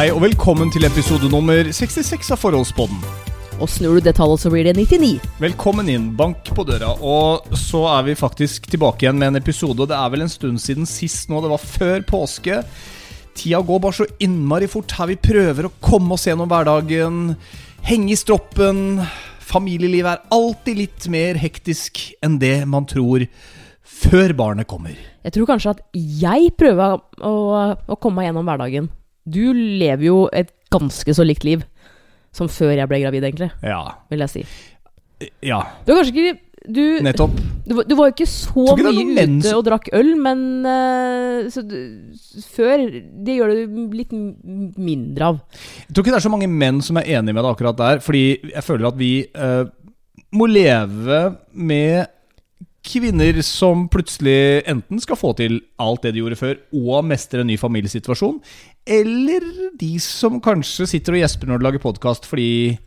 Hei og velkommen til episode nummer 66 av Forholdspodden. Og snur du det tallet, så blir det 99. Velkommen inn, bank på døra. Og så er vi faktisk tilbake igjen med en episode. Og det er vel en stund siden sist nå. Det var før påske. Tida går bare så innmari fort her vi prøver å komme oss gjennom hverdagen. Henge i stroppen. Familielivet er alltid litt mer hektisk enn det man tror før barnet kommer. Jeg tror kanskje at jeg prøver å, å komme meg gjennom hverdagen. Du lever jo et ganske så likt liv som før jeg ble gravid, egentlig, Ja. vil jeg si. Ja, Du var kanskje ikke Du, nettopp. du, var- du var jo ikke så ikke mye ute og drakk øl, men uh, så, du- Før Det gjør du litt mindre av. Jeg tror ikke det er så mange menn som er enig med deg akkurat der, fordi jeg føler at vi uh, må leve med kvinner som plutselig enten skal få til alt det de gjorde før, og mestre en ny familiesituasjon, eller de som kanskje sitter og gjesper når du lager podkast fordi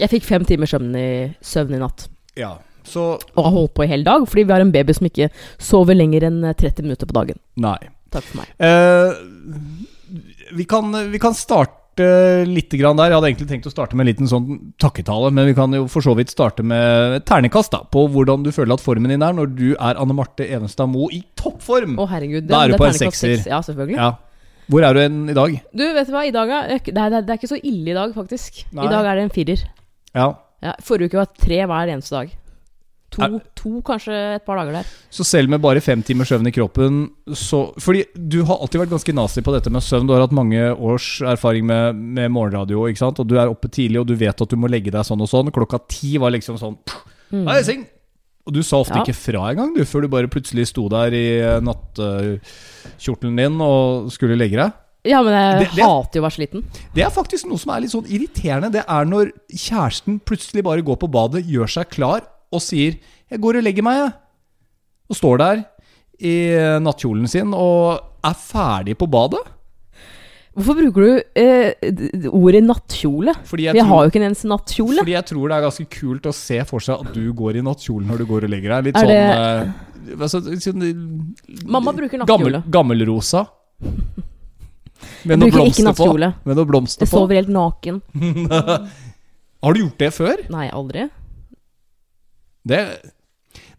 Jeg fikk fem timer søvn i, søvn i natt. Ja, så Og har holdt på i hele dag, fordi vi har en baby som ikke sover lenger enn 30 minutter på dagen. Nei. Takk for meg. Eh, vi, kan, vi kan starte litt grann der. Jeg hadde egentlig tenkt å starte med en liten sånn takketale, men vi kan jo for så vidt starte med ternekast da, på hvordan du føler at formen din er når du er Anne Marte Evenstad Moe i toppform. Å, herregud. Da er du på en sekser. Ja, selvfølgelig. Ja. Hvor er du en i dag? Du, vet du hva? I dag er det, er, det, er, ikke så ille i dag, faktisk. Nei. I dag er det en firer. Ja. Ja, forrige uke var tre hver eneste dag. To, Er- to kanskje et par dager der. Så selv med bare fem timers søvn i kroppen så, Fordi du har alltid vært ganske nazi på dette med søvn. Du har hatt mange års erfaring med, med morgenradio, ikke sant? og du er oppe tidlig, og du vet at du må legge deg sånn og sånn. Klokka ti var liksom sånn Mm. Nei, seng! Og du sa ofte Ja. ikke fra engang, du, før du bare plutselig sto der i eh, nattkjortelen din og skulle legge deg. Ja, men jeg Det- det- hater jo å være sliten. Det er faktisk noe som er litt sånn irriterende. Det er når kjæresten plutselig bare går på badet, gjør seg klar og sier 'Jeg går og legger meg', jeg. Og står der i nattkjolen sin og er ferdig på badet. Hvorfor bruker du eh, ordet nattkjole? Fordi jeg, Vi har jo ikke en eneste nattkjole. fordi jeg tror det er ganske kult å se for seg at du går i nattkjolen når du går og legger deg. Litt sånn det- eh, altså, sånn, Mamma bruker gammel, nattkjole. Gammelrosa. Med Jeg ikke blomster på. nattkjole. Med noen blomster Jeg på. sover helt naken. Har du gjort det før? Nei, aldri. Det,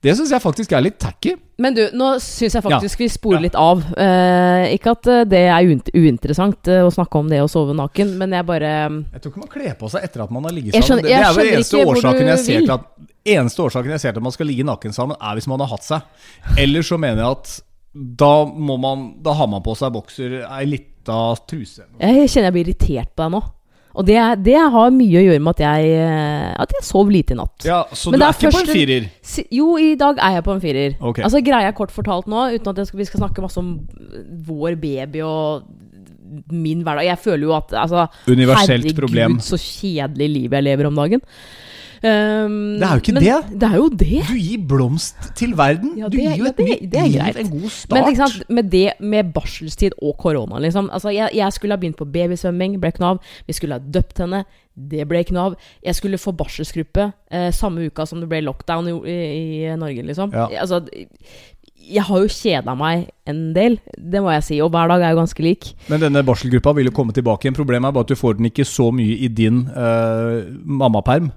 det syns jeg faktisk er litt tacky. Men du, nå syns jeg faktisk vi spoler Ja. litt av. Eh, ikke at eh, det er uinteressant eh, å snakke om det å sove naken, men jeg bare Jeg tror ikke man kler på seg etter at man har ligget sammen. skjønner- det, det er vel skjønner eneste årsaken jeg ser til at Eneste årsaken jeg ser til at man skal ligge naken sammen, er hvis man har hatt seg. Ellers så mener jeg at da må man Da har man på seg bokser, ei lita truse. Jeg kjenner jeg blir irritert på deg nå. Og det, det har mye å gjøre med at jeg, eh, at jeg sov lite i natt. Ja, Så Men du er ikke ikke på en firer? Jo, i dag er jeg på en firer. Okay. Altså Greia kort fortalt nå, uten at skal, vi skal snakke masse om vår baby og min hverdag Jeg føler jo at altså, Universelt herregud, problem. så kjedelig liv jeg lever om dagen. Um, Det er jo ikke men det. Det er jo det. Du gir blomst til verden. Ja, du gir jo ja, et det- nytt det er liv, greit. en god start. Men ikke sant, med det med barselstid og korona, liksom. Altså, jeg, jeg skulle ha begynt på babysvømming, ble ikke noe av. Vi skulle ha døpt henne, det ble ikke noe av. Jeg skulle få barselsgruppe eh, samme uka som det ble lockdown i, i, i Norge, liksom. Ja. Altså, jeg har jo kjeda meg en del, det må jeg si. Og hver dag er jo ganske lik. Men denne barselgruppa vil jo komme tilbake igjen. Problemet er bare at du får den ikke så mye i din eh, mammaperm.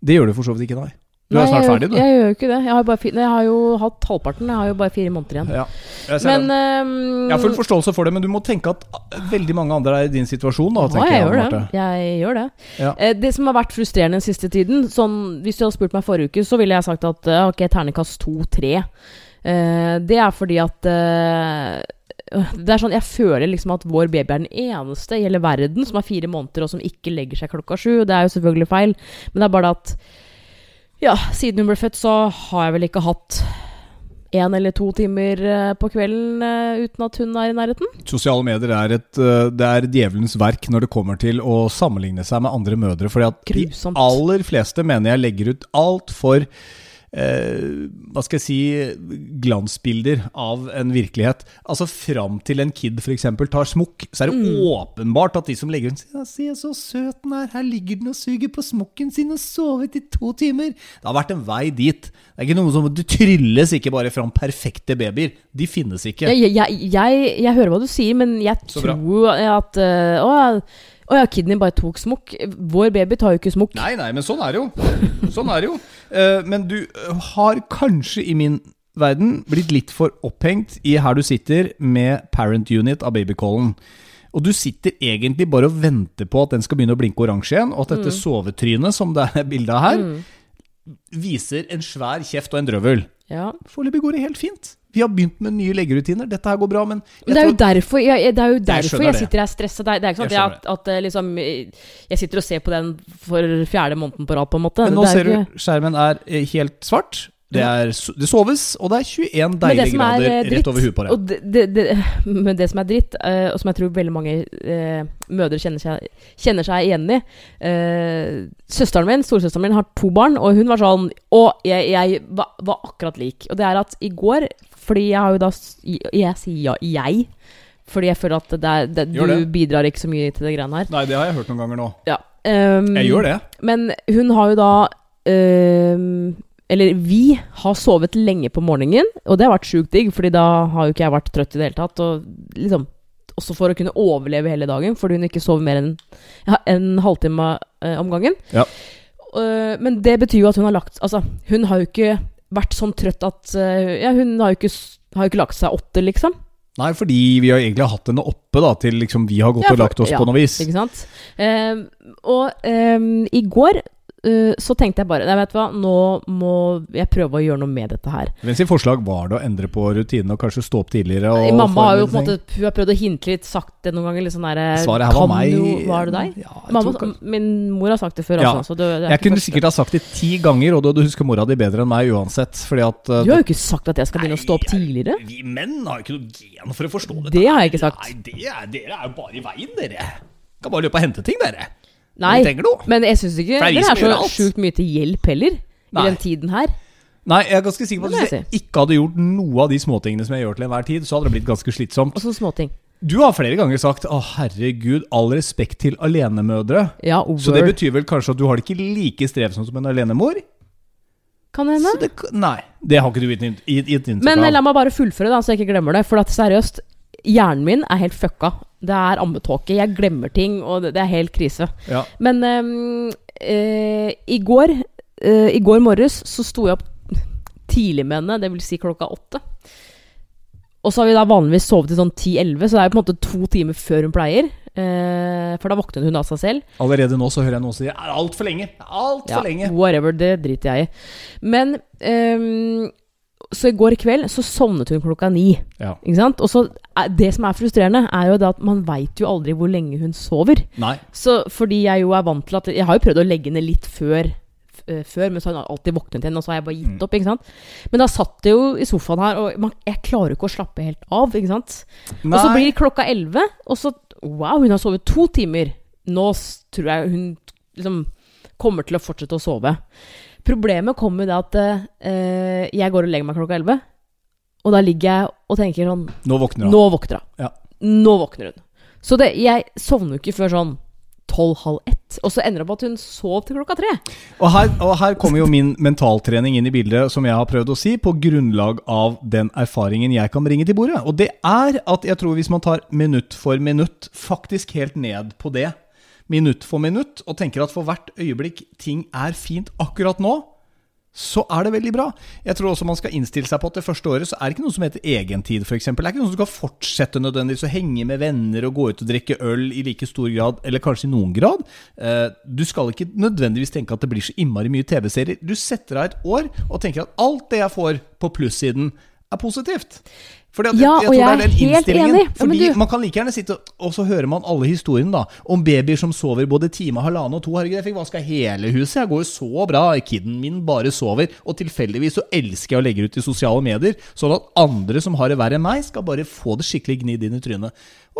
Det gjør du for så vidt ikke, nei. Du er snart ferdig, du. Jeg, gjør jo ikke det. Jeg har, bare, jeg har jo hatt halvparten. Jeg har jo bare fire måneder igjen. Ja, jeg Men ehm, Jeg har full forståelse for det, men du må tenke at veldig mange andre er i din situasjon. Da, Ja, jeg jeg, gjør det. Jeg gjør det. Ja. Eh, Det som har vært frustrerende den siste tiden sånn, Hvis du hadde spurt meg forrige uke, så ville jeg sagt at eh, ok, terningkast to-tre. Eh, det er fordi at Det er sånn, Jeg føler liksom at vår baby er den eneste i hele verden som er fire måneder og som ikke legger seg klokka sju. Det er jo selvfølgelig feil, men det er bare at Ja, siden hun ble født, så har jeg vel ikke hatt én eller to timer eh, på kvelden eh, uten at hun er i nærheten. Sosiale medier er, et, det er djevelens verk når det kommer til å sammenligne seg med andre mødre. Fordi at de aller fleste mener jeg legger ut altfor eh, Hva skal jeg si glansbilder av en virkelighet. Altså Fram til en kid f.eks. tar smokk, så er det åpenbart at de som legger ut ja, 'Se så søt den er, her ligger den og suger på smokken sin og sovet i to timer'. Det har vært en vei dit. Det er ikke noe som Det trylles ikke bare fram perfekte babyer. De finnes ikke. Jeg, jeg, jeg, jeg hører hva du sier, men jeg tror at øh, Å å ja, kidney bare tok smokk. Vår baby tar jo ikke smokk. Nei, nei, men sånn er det jo. Sånn er det jo. Uh, men du eh, har kanskje i min verden blitt litt for opphengt i her du sitter med parent unit av babycallen. Og du sitter egentlig bare og venter på at den skal begynne å blinke oransje igjen, og at dette sovetrynet som det er bilde av her, viser en svær kjeft og en drøvel. Ja. Foreløpig går det helt fint. Vi har begynt med nye leggerutiner. Dette her går bra, men det er jo derfor jeg, det er jo derfor jeg, jeg, sitter her stressa. Det det er ikke sånn Jeg at, at eh, liksom, jeg sitter og ser på den for fjerde måneden på rad, på en måte. Men nå er ser du skjermen er eh, helt svart. Det, er, det soves, og det er 21 deilige er grader dritt, rett over huet på deg. det, det, Men det som er dritt, eh, og som jeg tror veldig mange eh, mødre kjenner seg, kjenner seg igjen i eh, Søsteren min, storesøsteren min, har to barn, og hun var sånn Og jeg, jeg var, var akkurat lik. Og det er at i går Fordi jeg har jo da Jeg sier ja, jeg. Fordi jeg føler at det er, du bidrar ikke så mye til det greiene her. Nei, det har jeg hørt noen ganger nå. Ja. um, Jeg gjør det. Men hun har jo da ehm, Eller vi har sovet lenge på morgenen, og det har vært sjukt digg, Fordi da har jo ikke jeg vært trøtt i det hele tatt. Og liksom Også for å kunne overleve hele dagen, fordi hun ikke sover mer enn ja, en halvtime eh, om gangen. Ja. Eh, men det betyr jo at hun har lagt Altså, hun har jo ikke vært sånn trøtt at eh, Ja, hun har jo ikke, har jo ikke lagt seg åtte, liksom. Nei, fordi vi har egentlig hatt henne oppe da, til liksom vi har gått Ja, og lagt oss ja, på noe vis. Ikke sant? Ehm, og ehm, i går eh, så tenkte jeg bare Nei, vet du hva, nå må jeg prøve å gjøre noe med dette her. Hvem sin forslag var det å endre på rutinen og kanskje stå opp tidligere? Og Mamma har jo på en måte Hun har prøvd å hinte litt, sagt det noen ganger. Litt sånn derre? Svaret her var meg. Jo, var det deg? Ja, Mamma, min mor har sagt det før Ja. også. Det, det jeg kunne første. sikkert ha sagt det ti ganger, og du husker huska mora di bedre enn meg uansett. Fordi at uh, Du har jo ikke sagt at jeg skal begynne å stå opp Nei, tidligere. Vi menn har jo ikke noe gen for å forstå dette. Det har jeg ikke sagt. Nei, det er, dere er jo bare i veien, dere. Kan bare løpe og hente ting, dere. Nei, trenger noe. men jeg syns ikke det er vi er så sjukt mye til hjelp heller. Nei. I den tiden her. Nei, jeg er ganske sikker på at hvis jeg jeg ikke hadde gjort noe av de småtingene som jeg gjør til enhver tid, så hadde det blitt ganske slitsomt. Og så småting. Du har flere ganger sagt 'Å, herregud, all respekt til alenemødre'. Ja, over. Så det betyr vel kanskje at du har det ikke like strevsomt som en alenemor? Kan det hende. Det, nei, det har ikke du gitt inntrykk av. Men la meg bare fullføre, da, så jeg ikke glemmer det. For at seriøst, hjernen min er helt fucka. Det er ammetåke. Jeg glemmer ting, og det, det er helt krise. Ja. Men eh, i går eh, I går morges så sto jeg opp tidlig med henne, det vil si klokka åtte. Og så har vi da vanligvis sovet til sånn 10-11, så det er jo på en måte to timer før hun pleier. Eh, for da våkner hun av seg selv. Allerede nå så hører jeg noen si altfor lenge'. Altfor lenge. Whatever, det driter jeg i. Men ehm, Så i går kveld så sovnet hun klokka ni. Ja. Ikke sant? Og så er, Det som er frustrerende, er jo det at man veit jo aldri hvor lenge hun sover. Nei. Så fordi jeg jo er vant til at Jeg har jo prøvd å legge henne litt før, eh, før men så har hun alltid våknet igjen, og så har jeg bare gitt opp. ikke sant? Men da satt jeg jo i sofaen her, og man, jeg klarer jo ikke å slappe helt av. ikke sant? Og så blir det klokka elleve, og så Wow, hun har sovet to timer. Nå tror jeg hun liksom kommer til å fortsette å sove. Problemet kommer jo det at eh, jeg går og legger meg klokka elleve, og da ligger jeg og tenker sånn Nå våkner hun. Nå våkner hun. Ja. Nå våkner hun. Så det, jeg sovner jo ikke før sånn tolv-halv ett. Og så ender det opp at hun sov til klokka tre. Og her, og her kommer jo min mentaltrening inn i bildet, som jeg har prøvd å si, på grunnlag av den erfaringen jeg kan bringe til bordet. Og det er at jeg tror hvis man tar minutt for minutt, faktisk helt ned på det, minutt for minutt, og tenker at for hvert øyeblikk ting er fint akkurat nå, så er det veldig bra. Jeg tror også man skal innstille seg på at det første året så er det ikke noe som heter egentid, f.eks. Det er ikke noe som skal fortsette nødvendigvis å henge med venner og gå ut og drikke øl i like stor grad, eller kanskje i noen grad. Eh, Du skal ikke nødvendigvis tenke at det blir så innmari mye TV-serier. Du setter av et år og tenker at alt det jeg får på plussiden, er positivt. Fordi Ja, jeg, og tror jeg er er helt enig. enig. Ja, Fordi du- Man kan like gjerne sitte og så hører man alle historiene da om babyer som sover både time, halvannen og to. Herregud, jeg fikk vaska hele huset. Jeg går jo så bra. Kiden min bare sover. Og tilfeldigvis så elsker jeg å legge ut i sosiale medier, sånn at andre som har det verre enn meg, skal bare få det skikkelig gnidd inn i trynet.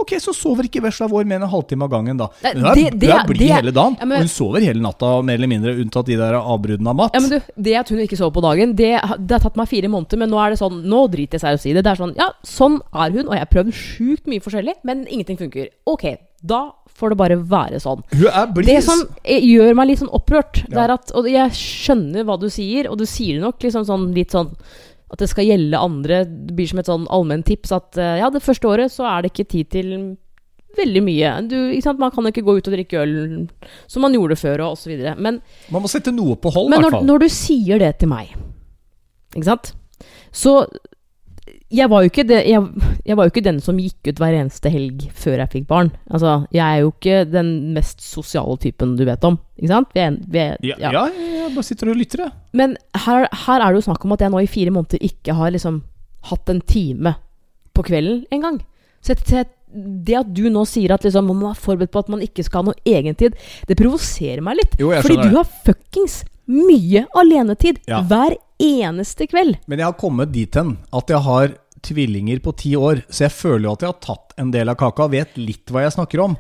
Ok, så sover ikke vesla vår mer enn en halvtime av gangen, da. Hun er, det- det- blid det- hele dagen. Ja, men- og hun sover hele natta, mer eller mindre, unntatt de der avbruddene av mat. Ja, men du, Det at hun ikke sover på dagen, det, det har tatt meg fire måneder, men nå er det sånn Nå driter jeg seg i å si det. Det er sånn, ja, sånn er hun, og jeg har prøvd sjukt mye forskjellig, men ingenting funker. Ok, da får det bare være sånn. hun er blid. Det som eh, gjør meg litt sånn opprørt, det er at Og jeg skjønner hva du sier, og du sier det nok liksom sånn litt sånn at det skal gjelde andre. Det blir som et sånn allmenn tips at eh, ja, det første året så er det ikke tid til veldig mye. Du? Man kan ikke gå ut og drikke øl som man gjorde før, og osv. Men Man må sette noe på hold, i men hvert når, fall. når du sier det til meg, ikke sant Så jeg var, det, jeg, jeg var jo ikke den som gikk ut hver eneste helg før jeg fikk barn. Altså, jeg er jo ikke den mest sosiale typen du vet om. Ikke sant? Vi er, vi er, Ja, ja. ja, jeg bare sitter og lytter, jeg. Men her, her er det jo snakk om at jeg nå i fire måneder ikke har liksom hatt en time på kvelden engang. Så jeg, det at du nå sier at liksom, man er forberedt på at man ikke skal ha noe egentid, det provoserer meg litt. Jo, fordi du har fuckings mye alenetid Ja. hver eneste kveld. Men jeg har kommet dit hen at jeg har tvillinger på ti år, så jeg føler jo at jeg har tatt en del av kaka og vet litt hva jeg snakker om.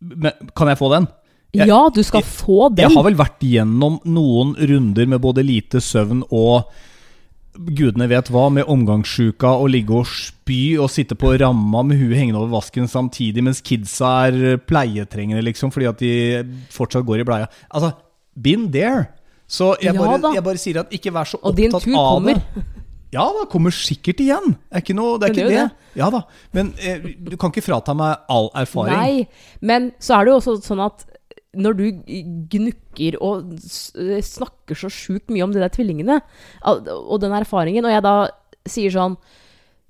Men, kan jeg få den? Jeg- ja, du skal få den. Jeg har vel vært gjennom noen runder med både lite søvn og gudene vet hva, med omgangssjuka og ligge og spy og sitte på ramma med huet hengende over vasken samtidig, mens kidsa er pleietrengende, liksom, fordi at de fortsatt går i bleia. Altså, been there. Så jeg, Ja bare, jeg bare sier at ikke vær så opptatt av det. Og din tur kommer. Ja da, kommer sikkert igjen. Er noe, det er ikke det det. Ja da. Men eh, du kan ikke frata meg all erfaring. Nei, men så er det jo også sånn at når du gnukker og snakker så sjukt mye om de der tvillingene, og den erfaringen, og jeg da sier sånn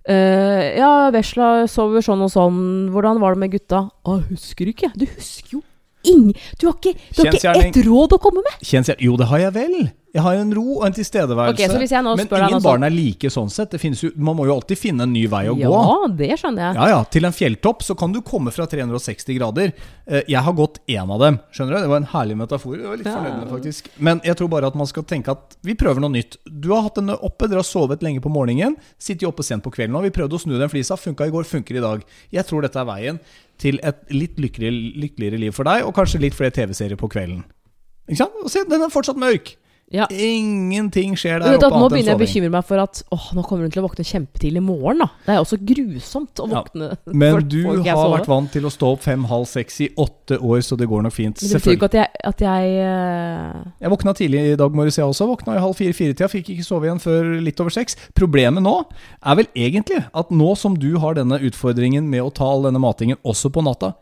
«Eh, Ja, vesla sover sånn og sånn, hvordan var det med gutta? Å, husker du ikke. Du husker jo ingen Du har ikke, du har ikke ett råd å komme med! Kjensgjerning jo, det har jeg vel. Jeg har en ro og en tilstedeværelse. Okay, Men ingen barn er like sånn sett. Det jo, man må jo alltid finne en ny vei å gå. Ja, det skjønner jeg. Ja, ja. Til en fjelltopp så kan du komme fra 360 grader. Eh, Jeg har gått én av dem. Skjønner du? Det var en herlig metafor. Jeg var litt Ja. fornøyd med faktisk. Men jeg tror bare at man skal tenke at vi prøver noe nytt. Du har hatt henne oppe, dere har sovet lenge på morgenen. Sitter jo oppe sent på kvelden nå. Vi prøvde å snu den flisa. Funka i går, funker i dag. Jeg tror dette er veien til et litt lykkeligere, lykkeligere liv for deg, og kanskje litt flere TV-serier på kvelden. Ikke sant? Og se, den er fortsatt mørk. Ja. Ingenting skjer der oppe Nå begynner jeg å bekymre meg for at åh, nå kommer hun til å våkne kjempetidlig i morgen. da Det er også grusomt å Ja, våkne. Men du har vært vant til å stå opp fem-halv seks i åtte år, så det går nok fint. Men det betyr ikke at jeg, at jeg uh... Jeg våkna tidlig i dag morges, jeg også. Våkna i halv fire-fire-tida. Fikk ikke sove igjen før litt over seks. Problemet nå er vel egentlig at nå som du har denne utfordringen med å ta all denne matingen også på natta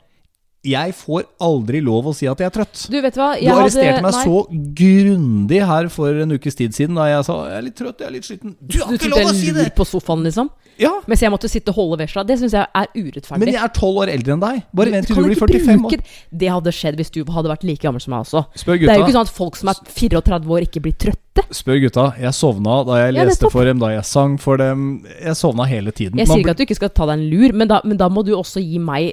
Jeg får aldri lov å si at jeg er trøtt. Du, vet hva? Jeg Du arresterte hadde- meg nei, så grundig her for en ukes tid siden da jeg sa jeg er litt trøtt, jeg er litt sliten. Du har Du ikke lov å si det! på sofaen, liksom? Ja, Mens jeg måtte sitte og holde vesla. Det syns jeg er urettferdig. Men jeg er tolv år eldre enn deg. Bare vent til du, du blir 45 år. bruke det. Det hadde skjedd hvis du hadde vært like gammel som meg også. Spør Det er jo ikke sånn at folk som er 34 år, ikke blir trøtte. Spør gutta. Jeg sovna da jeg leste ja, for dem, da jeg sang for dem. Jeg sovna hele tiden. Jeg Man sier ikke at du ikke skal ta deg en lur, men da, men da må du også gi meg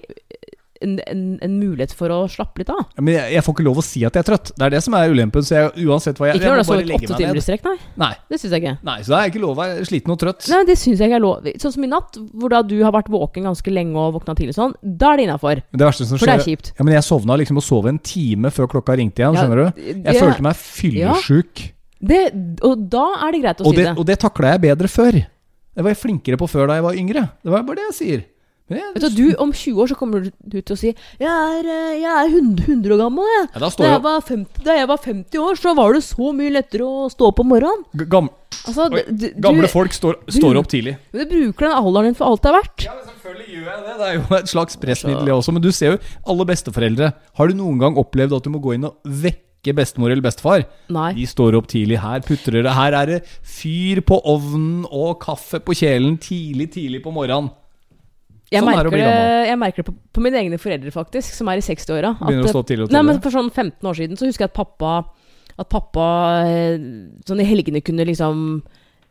en, en, en mulighet for å slappe litt av. Ja, Men jeg, jeg får ikke lov å si at jeg er trøtt. Det er det som er ulempen. Så jeg, uansett hva jeg, Ikke når du har sovet åtte timer i strekk, nei. Nei, Det syns jeg ikke. nei, så da er jeg ikke lov å være sliten og trøtt. Nei, det syns jeg ikke er lov. Sånn som i natt, hvor da du har vært våken ganske lenge og våkna tidlig sånn, da er det innafor. Det verste som For det er kjipt. ja, men Jeg sovna liksom og sov en time før klokka ringte igjen. Ja, Skjønner du? det- Jeg følte meg fyllesjuk. Det, og da er det greit å Og si det, det. og det takla jeg bedre før. Det var jeg flinkere på før da jeg var yngre. Det var bare det jeg sier. Jeg, Vet du, du, Om 20 år så kommer du til å si 'Jeg er, eh, jeg er 100, 100 år gammel', jeg. ja, da Da jeg, var 50, da jeg var 50 år, så var det så mye lettere å stå opp om morgenen. g- gam, Altså, Oi, gamle du, folk står, står opp tidlig. Du bruker den alderen din for alt det er verdt. Ja, men selvfølgelig gjør jeg det. Det er jo et slags pressmiddel, det også. Men du ser jo alle besteforeldre. Har du noen gang opplevd at du må gå inn og vekke bestemor eller bestefar? Nei. De står opp tidlig. Her putrer det. Her er det fyr på ovnen og kaffe på kjelen tidlig, tidlig på morgenen. Jeg Sånn er merker det, jeg merker det på, på mine egne foreldre, faktisk, som er i 60-åra. at Begynner å det- stå tidlig og Nei, men. For sånn 15 år siden så husker jeg at pappa At pappa eh, sånn i helgene kunne liksom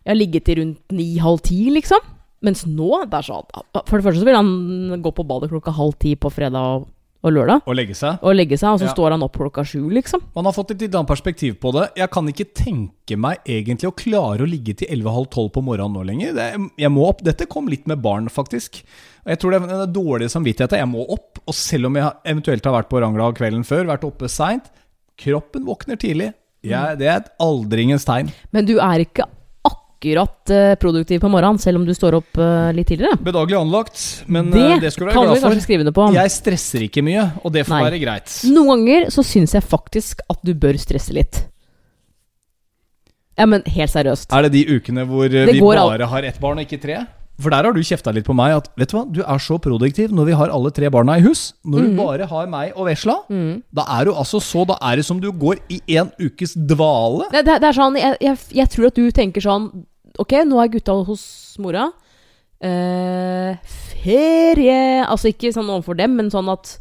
Ja, ligget til rundt ni-halv ti, liksom. Mens nå, det er sånn For det første så vil han gå på badet klokka halv ti på fredag og, og lørdag. Og legge seg. Og legge seg, og så Ja. står han opp klokka sju, liksom. Man har fått et litt annet perspektiv på det. Jeg kan ikke tenke meg egentlig å klare å ligge til 11.30 på morgenen nå lenger. Det, jeg må opp. Dette kom litt med barn, faktisk. Jeg tror det er den dårlige samvittigheten. Jeg må opp. Og selv om jeg eventuelt har vært på Rangla kvelden før, vært oppe seint, kroppen våkner tidlig. Jeg, det er et aldringens tegn. Men du er ikke akkurat eh, produktiv på morgenen, selv om du står opp eh, litt tidligere. Bedagelig anlagt, men Det, eh, det skal du kan være vi glad for. skrive det på. Jeg stresser ikke mye, og det får Nei. være greit. Noen ganger så syns jeg faktisk at du bør stresse litt. Ja, men helt seriøst. Er det de ukene hvor Det vi bare har ett barn og ikke tre? For der har du kjefta litt på meg at vet du hva, du er så produktiv når vi har alle tre barna i hus. Når du bare har meg og vesla, Mm. da er du altså så Da er det som du går i en ukes dvale. Det, det, det er sånn, jeg, jeg, jeg tror at du tenker sånn Ok, nå er gutta hos mora. Eh, ferie Altså ikke sånn overfor dem, men sånn at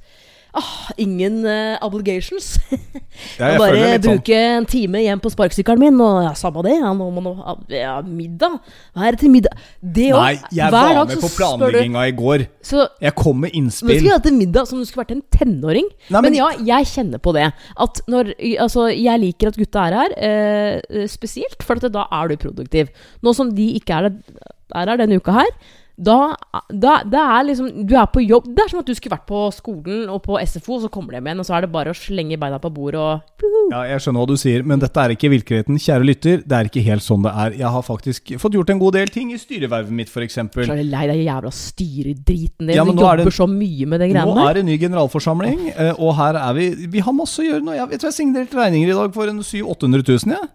ah, Ingen uh, obligations. Ja, jeg bare sånn. bruke en time hjem på sparkesykkelen min, og ja, samme det. Ja, nå må nå ja, middag. Hva er det til middag? Det òg. Nei, jeg var med på planlegginga i går. Så Jeg kom med innspill. men skulle hatt en middag som om du skulle vært en tenåring. Nei, men, men- ja, jeg kjenner på det. At når Altså, jeg liker at gutta er her, eh, spesielt, for at da er du produktiv. Nå som de ikke er, der er denne uka her, da, da det er liksom Du er på jobb. Det er som at du skulle vært på skolen og på SFO, og så kommer de hjem igjen, og så er det bare å slenge beina på bordet og Ja, jeg skjønner hva du sier, men dette er ikke virkeligheten. Kjære lytter, det er ikke helt sånn det er. Jeg har faktisk fått gjort en god del ting i styrevervet mitt, f.eks. Så er du lei deg jævla styredriten din. Ja, du er jobber det- så mye med det greiene Nå er det ny generalforsamling, eh, og her er vi Vi har masse å gjøre nå. Jeg vet du, jeg signerte regninger i dag for en 700 000-800 000, jeg.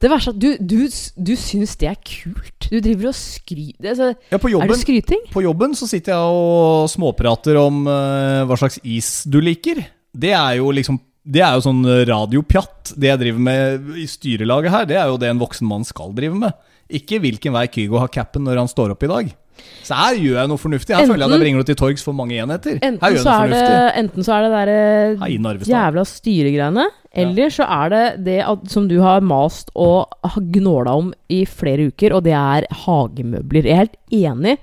Det verste er at du, du, du syns det er kult. Du driver og skryter altså, Ja, på Er jobben, det skryting? på jobben så sitter jeg og småprater om uh, hva slags is du liker. Det er jo liksom Det er jo sånn radiopjatt. Det jeg driver med i styrelaget her, det er jo det en voksen mann skal drive med. Ikke hvilken vei Kygo har capen når han står opp i dag. Så her gjør jeg noe fornuftig. Her føler jeg at jeg bringer noe til torgs for mange enheter. Enten så, er det, enten så er det derre jævla styregreiene, eller så er det det at, som du har mast og gnåla om i flere uker, og det er hagemøbler. Jeg er helt enig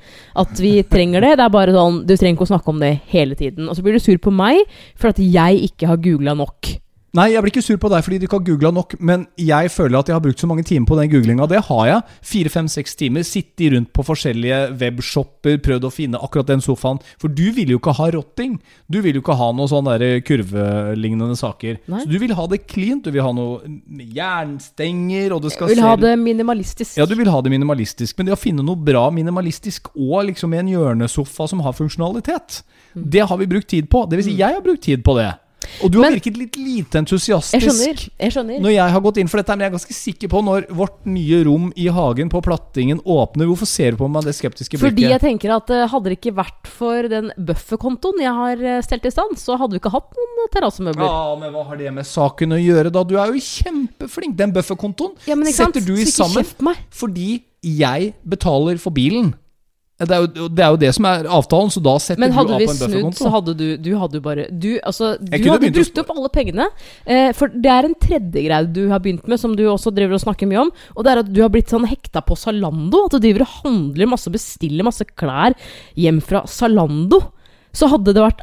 at vi trenger det. Det er bare sånn, Du trenger ikke å snakke om det hele tiden. Og så blir du sur på meg for at jeg ikke har googla nok. Nei, jeg blir ikke sur på deg fordi du ikke har googla nok, men jeg føler at jeg har brukt så mange timer på den googlinga. Det har jeg. Fire, fem, seks timer. Sittet rundt på forskjellige webshopper, prøvd å finne akkurat den sofaen. For du vil jo ikke ha rotting. Du vil jo ikke ha noe sånn der kurvelignende saker. Nei. Så du vil ha det cleant. Du vil ha noe jernstenger, og det skal Jeg vil ha det minimalistisk. ja, du vil ha det minimalistisk, men det å finne noe bra minimalistisk og liksom en hjørnesofa som har funksjonalitet, Mm. det har vi brukt tid på. Det vil si, jeg har brukt tid på det. Og du har Men- virket litt lite Jeg entusiastisk skjønner. Jeg skjønner. når jeg har gått inn for dette, men jeg er ganske sikker på når vårt nye rom i hagen på Plattingen åpner. Hvorfor ser du på meg det skeptiske blikket? Fordi jeg tenker at eh, hadde det ikke vært for den bufferkontoen jeg har eh, stelt i stand, så hadde vi ikke hatt noen terrassemøbler. Ja, men hva har det med saken å gjøre, da? Du er jo kjempeflink. Den bufferkontoen Ja, setter du i sammen fordi jeg betaler for bilen. Det er, jo, det er jo det som er avtalen, så da setter Men du av på en snudd, bufferkonto. så hadde du Du hadde jo bare Du, altså, du hadde brukt opp alle pengene. Eh, for det er en tredje greie du har begynt med, som du også driver og snakker mye om. Og det er at du har blitt sånn hekta på Zalando. At du driver og handler masse, bestiller masse klær hjem fra Zalando. Så hadde det vært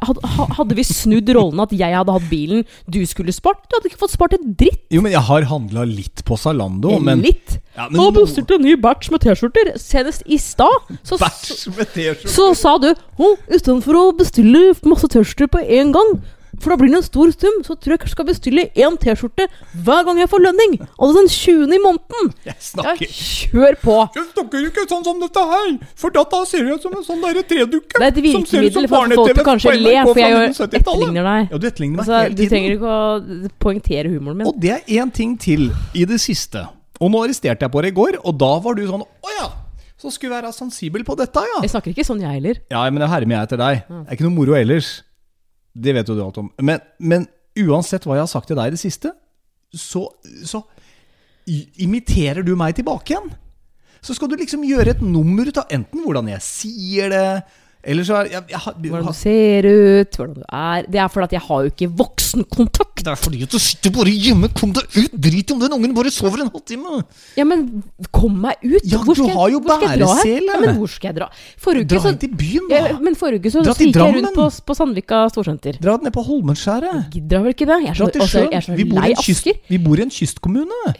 Hadde, vi snudd rollen at jeg hadde hatt bilen, du skulle spart Du hadde ikke fått spart en dritt. Jo, men jeg har handla litt på Zalando, men Litt. Ja, men no- bestilte en ny batch med T-skjorter. Senest i stad. Så, T-skjorte. så sa du oh, istedenfor å bestille masse T-skjorter på én gang, for da blir det en stor sum, så tror jeg jeg skal bestille én T-skjorte hver gang jeg får lønning. Altså den 20. i måneden. Jeg Ja, snakker kjør på! Jeg snakker ikke sånn som dette her, for da ser jeg ut som en sånn derre tredukke. Det er et virkemiddel for at folk til kanskje le, for jeg etterligner deg. Ja, du etterligner meg Altså, hele du trenger ikke å poengtere humoren min. Og det er én ting til i det siste. Og nå arresterte jeg på deg i går, og da var du sånn Å ja! Så skulle jeg være sensibel på dette, ja. Jeg snakker ikke sånn, jeg heller. Ja, men jeg hermer jeg etter deg. Det er ikke noe moro ellers. Det vet jo du alt om. Men, men uansett hva jeg har sagt til deg i det siste, så, så imiterer du meg tilbake igjen. Så skal du liksom gjøre et nummer ut av enten hvordan jeg sier det, Eller så jeg, jeg, jeg, Hvordan du ser ut, hvordan du er Det er fordi at jeg har jo ikke voksenkontakt. Det er fordi at du sitter bare hjemme. Kom deg ut! Drit om den ungen bare sover en halvtime. Ja, men kom meg ut! Ja, Hvor skal du har jo bæresele. Ja, men hvor skal jeg dra? Forrige uke Dra så inn til byen, ja, da. Men forrige uke så gikk jeg rundt på, på Sandvika storsenter. Dra ned på Holmenskjæret. Gidder vel ikke det? Jeg er Dra så, til også, sjøen. jeg er så Vi lei Asker. vi bor i en kystkommune.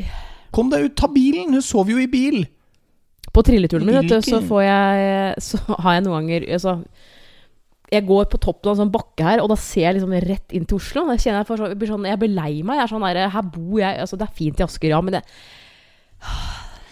Kom deg ut, ta bilen. Hun sover jo i bil. På trilleturen min, vet du, så får jeg Så har jeg noen ganger altså, Jeg går på toppen av en sånn bakke her, og da ser jeg liksom rett inn til Oslo. Kjenner jeg, for jeg, blir sånn, jeg blir lei meg. Jeg er sånn der, Her bor jeg altså, Det er fint i Asker, ja, men det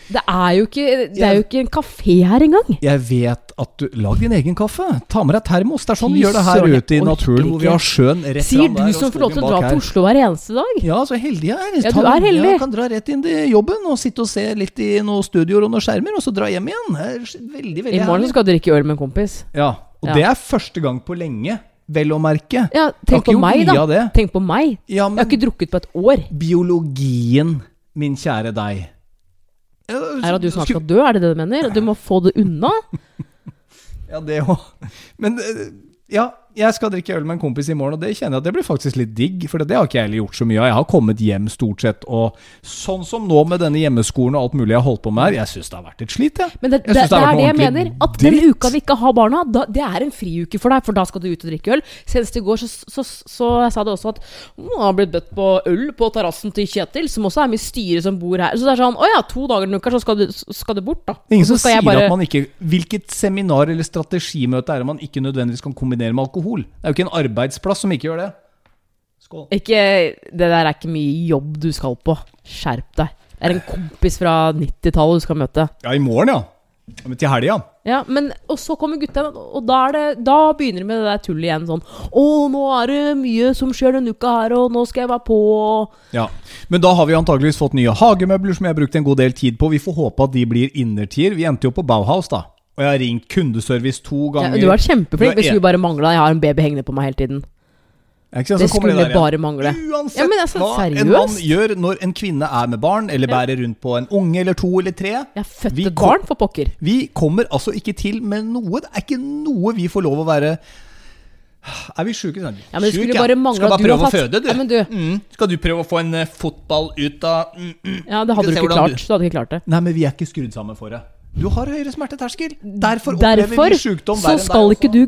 Det er jo ikke Det er jo ikke en kafé her engang. Jeg vet at du Lag din egen kaffe. Ta med deg termos. Det er sånn vi gjør det her ute i naturen, hvor vi har sjøen rett Sier du der, som får lov til å dra til. Oslo hver eneste dag. Ja, så heldig jeg er. Ja, du er heldig. Jeg kan dra rett inn til jobben og sitte og se litt i noen studioer og noen skjermer, og så dra hjem igjen. Det er veldig, veldig I morgen skal du drikke øl med en kompis. Ja, og Ja. det er første gang på lenge, vel å merke. Ja, tenk på meg, da. Tenk på meg. Ja, Jeg har ikke drukket på et år. biologien, min kjære deg Er at du snart skal dø, er det det du mener? Du må få det unna? Ja, det òg. Men eh, ja, jeg skal drikke øl med en kompis i morgen, og det kjenner jeg at det blir faktisk litt digg. For det har ikke jeg gjort så mye av. Jeg har kommet hjem stort sett, og sånn som nå med denne hjemmeskolen og alt mulig jeg har holdt på med her, jeg syns det har vært et slit, jeg. Men det, Jeg det, det det er det jeg mener. At den dritt. uka vi ikke har barna, da, det er en friuke for deg, for da skal du ut og drikke øl. Senest i går så, så, så, jeg sa det også at «Å, jeg har blitt bedt på øl på terrassen til Kjetil, som også er med i styret som bor her. Så det er sånn Å ja, to dager den uka, så skal du, skal du bort, da. Ingen som sier bare- at man ikke Hvilket seminar eller strategimøte er det man ikke nødvendigvis kan kombinere med alkohol? Det er jo ikke en arbeidsplass som ikke gjør det. Skål. Ikke, Det der er ikke mye jobb du skal på. Skjerp deg. Det er en kompis fra 90-tallet du skal møte. Ja, i morgen, ja. Til helga. Ja, men Og så kommer gutta, og da, er det, da begynner det med det der tullet igjen. Sånn 'Å, nå er det mye som skjer denne uka her, og nå skal jeg være på' Ja, Men da har vi antageligvis fått nye hagemøbler som jeg har brukt en god del tid på. Vi får håpe at de blir innertier. Vi endte jo på Bauhaus, da. Og jeg har ringt kundeservice to ja, ganger. Du har vært kjempeflink. Det skulle bare mangle. Jeg har en baby hengende på meg hele tiden. Ikke Det skulle det bare mangle. Uansett Ja, altså, hva en seriøst? mann gjør når en kvinne er med barn, eller bærer rundt på en unge eller to eller tre Jeg har født et barn, for pokker. Vi kommer altså ikke til med noe. Det er ikke noe vi får lov å være Er vi sjuke? Sånn? Ja, men Sjuk, skulle ja. bare mangle Skal bare du prøve å føde, du. Ja, men du- Mm. Skal du prøve å få en eh, fotball ut av mm, mm. Ja, det hadde du ikke klart. klart. Du hadde ikke klart det. Nei, men vi er ikke skrudd sammen for det. Du har høyere smerteterskel. Derfor opplever Derfor vi sykdom verre enn skal ikke du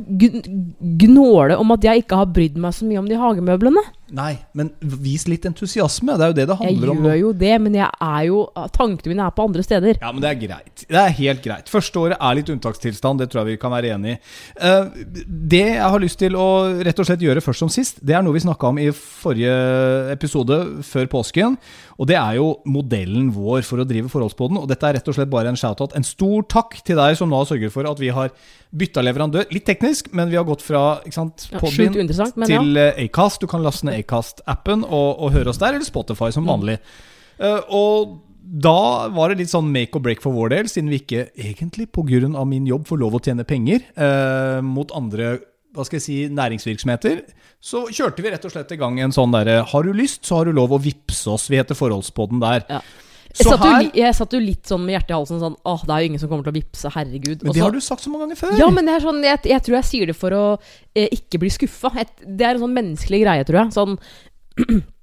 gnåle om at jeg ikke har brydd meg så mye om de hagemøblene. Nei, men vis litt entusiasme. Det er jo det det handler om. nå. gjør jo det, men jeg er jo tankene mine er på andre steder. Ja, men det er greit. Det er helt greit. Første året er litt unntakstilstand, det tror jeg vi kan være enig i. Eh, det jeg har lyst til å rett og slett gjøre først som sist, det er noe vi snakka om i forrige episode før påsken. Og det er jo modellen vår for å drive forholdsboden. Og dette er rett og slett bare en shout-out. En stor takk til deg som nå har sørget for at vi har bytta leverandør. Litt teknisk, men vi har gått fra sant, Podbean Sjukt ja. til eh, Acast. Du kan laste ned Acast-appen og, og høre oss der, eller Spotify som Mm. vanlig. Eh, og da var det litt sånn make or break for vår del, siden vi ikke egentlig pga. min jobb får lov å tjene penger uh, mot andre hva skal jeg si, næringsvirksomheter. Så kjørte vi rett og slett i gang en sånn derre Har du lyst, så har du lov å vippse oss. Vi heter Forholdspodden der. Ja. Jeg satt, her jo, jeg satt jo litt sånn med hjertet i halsen sånn Åh, det er jo ingen som kommer til å vippse, herregud. Men det har du sagt så mange ganger før. Ja, men det er sånn, jeg, jeg tror jeg sier det for å eh, ikke bli skuffa. Det er en sånn menneskelig greie, tror jeg. Sånn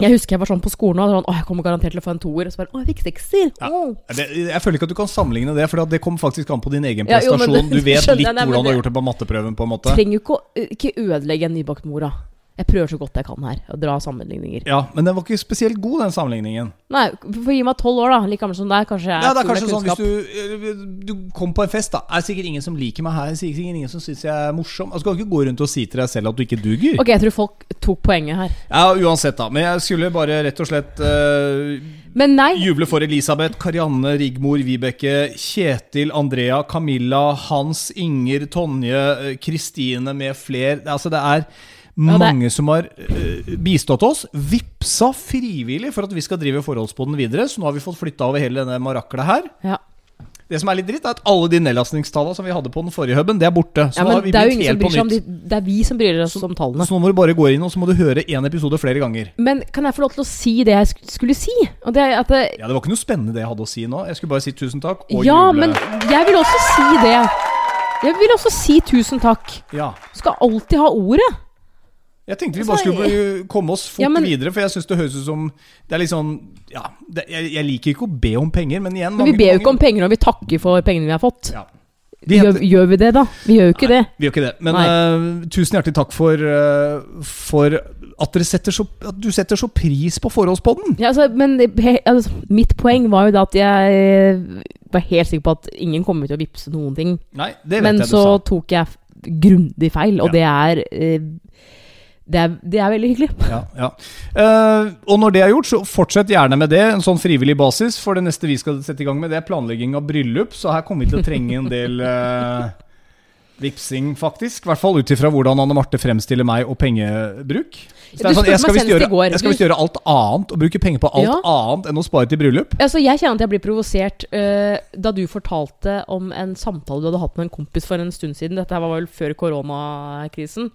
Jeg husker jeg var sånn på skolen og sånn, Åh, jeg kommer garantert til å få en toer. Og så bare Å, jeg fikk sekser! Ja. Det, jeg føler ikke at du kan sammenligne det, for det kommer faktisk an på din egen Ja, jo, prestasjon. det- du vet litt jeg, nei, hvordan du har gjort det på matteprøven. på en måte Trenger jo ikke å ikke ødelegge en nybakt mor, da. Jeg prøver så godt jeg kan her, å dra sammenligninger. Ja, Men den var ikke spesielt god, den sammenligningen. Nei, for gi meg tolv år, da. Like gammel som deg. Kanskje jeg Ja, det er kanskje sånn kunnskap. Hvis du, eh, du kom på en fest, da er det sikkert ingen som liker meg her. Er det sikkert ingen som syns jeg er morsom. Altså, skal du ikke gå rundt og si til deg selv at du ikke duger. Ok, jeg tror folk tok poenget her. Ja, Uansett, da. Men jeg skulle bare rett og slett uh, juble for Elisabeth, Karianne, Rigmor, Vibeke, Kjetil, Andrea, Camilla, Hans, Inger, Tonje, eh, Kristine med fler. Altså, det er- mange som har eh, bistått oss. Vipsa frivillig for at vi skal drive forholdsboden videre. Så nå har vi fått flytta over hele denne maraklet her. Ja. Det som er litt dritt, er at alle de nedlastningstallene som vi hadde på den forrige huben, det er borte. Så ja, nå har vi det er jo ingen som helt på bryr seg om de Det er vi som bryr oss om tallene. Så nå må du bare gå inn og så må du høre én episode flere ganger. Men kan jeg få lov til å si det jeg skulle si? Det at det, Ja, Det var ikke noe spennende det jeg hadde å si nå. Jeg skulle bare si tusen takk og Ja, juble. men jeg vil også si det. Jeg vil også si tusen takk. Ja. Skal alltid ha ordet. Jeg tenkte vi bare skulle komme oss fort Ja, men- videre, for jeg syns det høres ut som Det er litt sånn Ja, det, jeg, jeg liker ikke å be om penger, men igjen Men vi ber jo ikke om penger når vi takker for pengene vi har fått. Ja. Gjør, gjør vi det, da? Vi gjør jo ikke det. Vi gjør ikke det. Men Nei. eh, tusen hjertelig takk for, uh, for at, setter så, at du setter så pris på forholdspodden. Ja, altså, men he, altså, mitt poeng var jo da at jeg eh, var helt sikker på at ingen kommer til å vippse noen ting. Nei, det vet Men jeg du så sa. tok jeg grundig feil, og Ja. det er eh, det er, det er veldig hyggelig. Ja, ja. Uh, og når det er gjort, så fortsett gjerne med det. En sånn frivillig basis. For det neste vi skal sette i gang med, det er planlegging av bryllup. Så her kommer vi til å trenge en del uh, vipsing, faktisk. I hvert fall ut ifra hvordan Anne Marte fremstiller meg og pengebruk. Så det Du sånn, jeg skal visst gjøre, visst gjøre alt annet og bruke penger på alt Ja. annet enn å spare til bryllup. Altså, jeg kjenner at jeg blir provosert uh, da du fortalte om en samtale du hadde hatt med en kompis for en stund siden. Dette var vel før koronakrisen.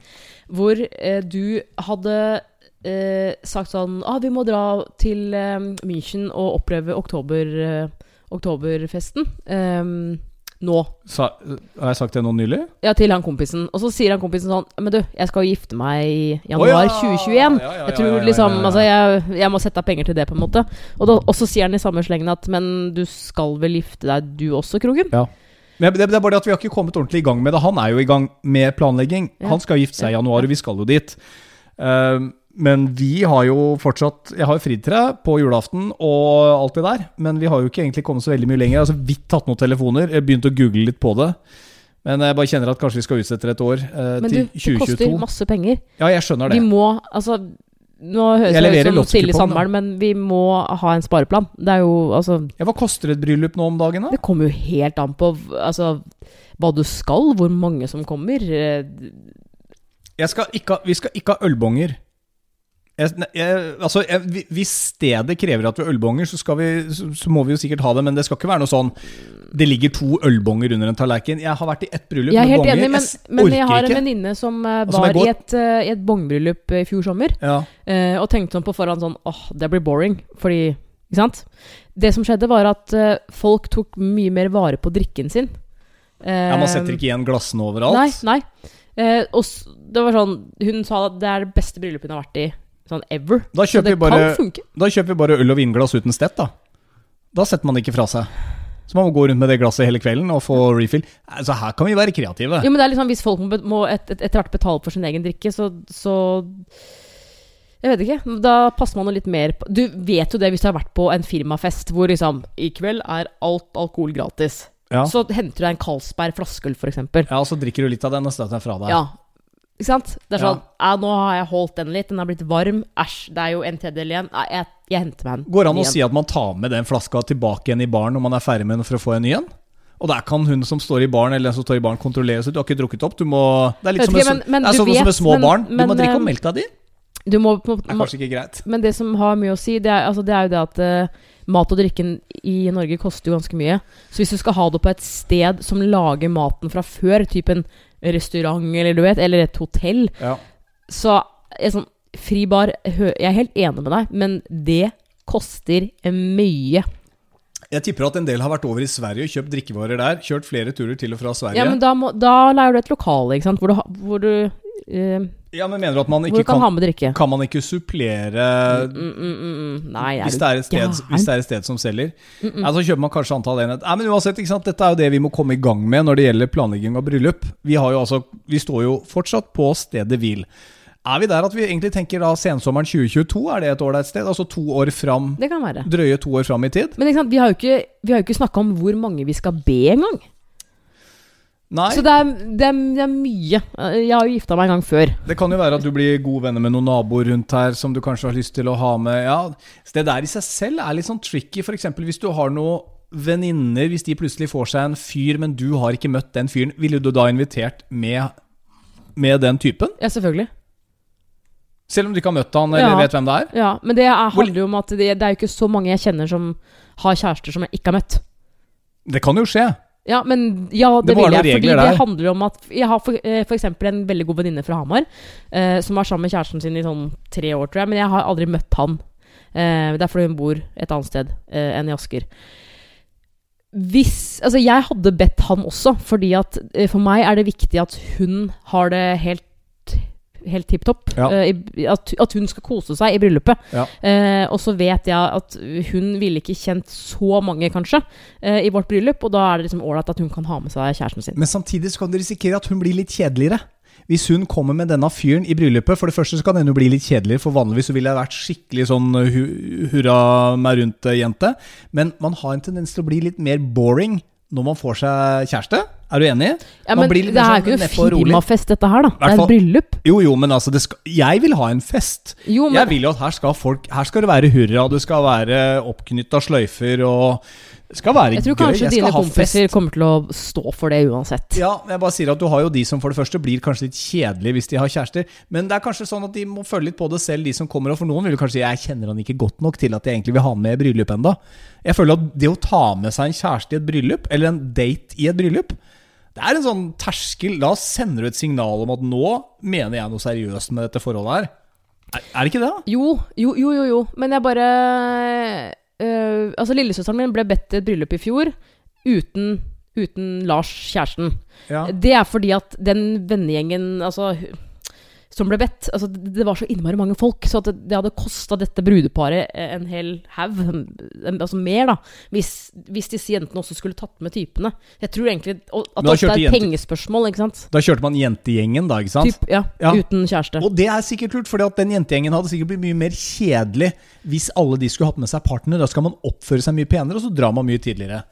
Hvor uh, du hadde uh, sagt sånn ah, Vi må dra til München og oppleve oktober, oktoberfesten. eh, nå. Sa, har jeg sagt det nå nylig? Ja, til han kompisen. Og så sier han kompisen sånn Men du, jeg skal jo gifte meg i januar ja. 2021. Ja, ja, ja, jeg tror ja, ja, liksom ja, ja. Altså, jeg, jeg må sette av penger til det, på en måte. Og, da, og så sier han i samme slengen at Men du skal vel gifte deg, du også, Krogen? Men det, det er bare det at vi har ikke kommet ordentlig i gang med det. Han er jo i gang med planlegging. Ja. Han skal gifte seg i januar, og vi skal jo dit. Eh, men vi har jo fortsatt Jeg har jo fridd til deg på julaften og alt det der. Men vi har jo ikke egentlig kommet så veldig mye lenger. Altså Vidt tatt noen telefoner. Jeg begynte å google litt på det. Men jeg bare kjenner at kanskje vi skal utsette det et år. eh, Men til du, det koster masse penger. Ja, jeg skjønner det. Vi må Altså nå høres det ut som stille da. Men vi må ha en spareplan. Det er jo altså Ja, hva koster et bryllup nå om dagen, da? Det kommer jo helt an på altså, hva du skal, hvor mange som kommer. Jeg skal ikke, vi skal ikke ha ølbonger. Jeg, jeg, altså, jeg, hvis stedet krever at vi har ølbonger, så, vi, så, så må vi jo sikkert ha det. Men det skal ikke være noe sånn Det ligger to ølbonger under en tallerken. Jeg har vært i ett bryllup med bonger. enig, men, jeg men jeg har en venninne som eh, var er i et, uh, et bongbryllup i fjor sommer. Ja. uh, og tenkte sånn på forhånd sånn åh, det blir boring. Fordi Ikke sant? Det som skjedde, var at uh, folk tok mye mer vare på drikken sin. ja, Man setter Eh, ikke igjen glassene overalt. Nei, nei. Eh, og det var sånn Hun sa at det er det beste bryllupet hun har vært i sånn ever. Da Så kjøper, det vi bare, da kjøper vi bare øl og vinglass uten stett, da. Da setter man det ikke fra seg. Så man må gå rundt med det glasset hele kvelden og få refill. Altså, her kan vi være kreative. Jo, men det er liksom Hvis folk må, må et, et, etter hvert betale for sin egen drikke, så, så Jeg vet ikke. Da passer man jo litt mer på Du vet jo det hvis du har vært på en firmafest hvor liksom I kveld er alt alkohol gratis. Ja. Så henter du deg en Carlsberg flaskeøl, f.eks. ja, og så drikker du litt av den og støter den fra deg. Ja. Ikke sant? Det er sånn ja. 'Nå har jeg holdt den litt, den har blitt varm. Æsj, det er jo en tredjedel igjen. Jeg, jeg, jeg henter meg en. Går det an å si at man tar med den flaska tilbake igjen i baren når man er ferdig med den for å få en ny en? Og der kan hun som står i baren, eller den som står i baren, kontrollere seg. Du har ikke drukket opp. Du må Det er litt som, ikke, men- men det er sånn vet, som med små men- barn. Du må drikke opp melka di. Du må, må, Det er kanskje ikke greit. Men det som har mye å si, det er, altså, det er jo det at uh, mat og drikken i Norge koster jo ganske mye. Så hvis du skal ha det på et sted som lager maten fra før, type en restaurant eller du vet, eller et hotell, Ja. så er sånn Fri bar Jeg er helt enig med deg, men det koster mye. Jeg tipper at en del har vært over i Sverige og kjøpt drikkevarer der. Kjørt flere turer til og fra Sverige. Ja, men da, må, da leier du et lokale, ikke sant, hvor du, hvor du, eh, Ja, men mener du at man ikke kan, kan, kan man ikke supplere Mm, mm, mm. Nei, hvis det, er et sted, gæren? hvis det er et sted som selger? Så kjøper man kanskje antall enhet. Nei, men uansett? Dette er jo det vi må komme i gang med når det gjelder planlegging av bryllup. Vi, har jo altså, vi står jo fortsatt på stedet hvil. Er vi der at vi egentlig tenker da sensommeren 2022? Er det et ålreit sted? Altså to år fram, Det kan være. drøye to år fram i tid? Men sant, vi har jo ikke, vi har jo ikke snakka om hvor mange vi skal be engang. Nei. Så det er, det, er, det er mye. Jeg har jo gifta meg en gang før. Det kan jo være at du blir gode venner med noen naboer rundt her som du kanskje har lyst til å ha med. Ja, så Det der i seg selv er litt sånn tricky. F.eks. hvis du har noen venninner, hvis de plutselig får seg en fyr, men du har ikke møtt den fyren, ville du da invitert med, med den typen? Ja, selvfølgelig. Selv om du ikke har møtt han eller Ja. vet hvem det er? Ja, Men det er, handler jo om at det, det er jo ikke så mange jeg kjenner som har kjærester som jeg ikke har møtt. Det kan jo skje. Ja, men ja, det, Det vil jeg. Fordi der. det handler om at Jeg har for, eh, for eksempel en veldig god venninne fra Hamar eh, som var sammen med kjæresten sin i sånn tre år, tror jeg. Men jeg har aldri møtt han. Eh, det er fordi hun bor et annet sted eh, enn i Asker. hvis Altså, jeg hadde bedt han også, fordi at eh, for meg er det viktig at hun har det helt Helt tipp topp. Ja. Eh, at, at hun skal kose seg i bryllupet. Ja. Eh, og så vet jeg at hun ville ikke kjent så mange, kanskje, eh, i vårt bryllup. Og da er det liksom ålreit at hun kan ha med seg kjæresten sin. Men samtidig så kan du risikere at hun blir litt kjedeligere. Hvis hun kommer med denne fyren i bryllupet, for det første så kan henne bli litt kjedeligere, for vanligvis så ville jeg vært skikkelig sånn hu hurra meg rundt-jente. Men man har en tendens til å bli litt mer boring når man får seg kjæreste. Er du enig? Ja, men blir det mer er jo ikke noe firmafest, dette her, da. Det er et bryllup. Jo, jo, men altså det skal, Jeg vil ha en fest. Jo, men Jeg vil jo at her skal folk Her skal det være hurra, det skal være oppknytta sløyfer og Det skal være jeg tror kanskje Jeg dine kompiser kommer til å stå for det uansett. Ja, jeg bare sier at du har jo de som for det første blir kanskje litt kjedelige hvis de har kjærester. Men det er kanskje sånn at de må føle litt på det selv, de som kommer. Og for noen vil kanskje si jeg kjenner han ikke godt nok til at jeg egentlig vil ha han med i bryllup enda. Jeg føler at det å ta med seg en kjæreste i et bryllup, eller en date i et bryllup, det er en sånn terskel. Da sender du et signal om at nå mener jeg noe seriøst med dette forholdet her. Er, er det ikke det? da? Jo, jo, jo, jo, jo. Men jeg bare øh, Altså, lillesøsteren min ble bedt til et bryllup i fjor uten, uten Lars, kjæresten. Ja. Det er fordi at den vennegjengen altså, som ble bedt altså, Det var så innmari mange folk, så det, det hadde kosta dette brudeparet en hel haug. Altså mer, da. Hvis, hvis disse jentene også skulle tatt med typene. Jeg tror egentlig at det er et pengespørsmål, ikke sant? Da kjørte man jentegjengen, da, ikke sant? Typ, ja, Ja. Uten kjæreste. Og det er sikkert lurt, for den jentegjengen hadde sikkert blitt mye mer kjedelig hvis alle de skulle hatt med seg partner. Da skal man oppføre seg mye penere, og så drar man mye tidligere.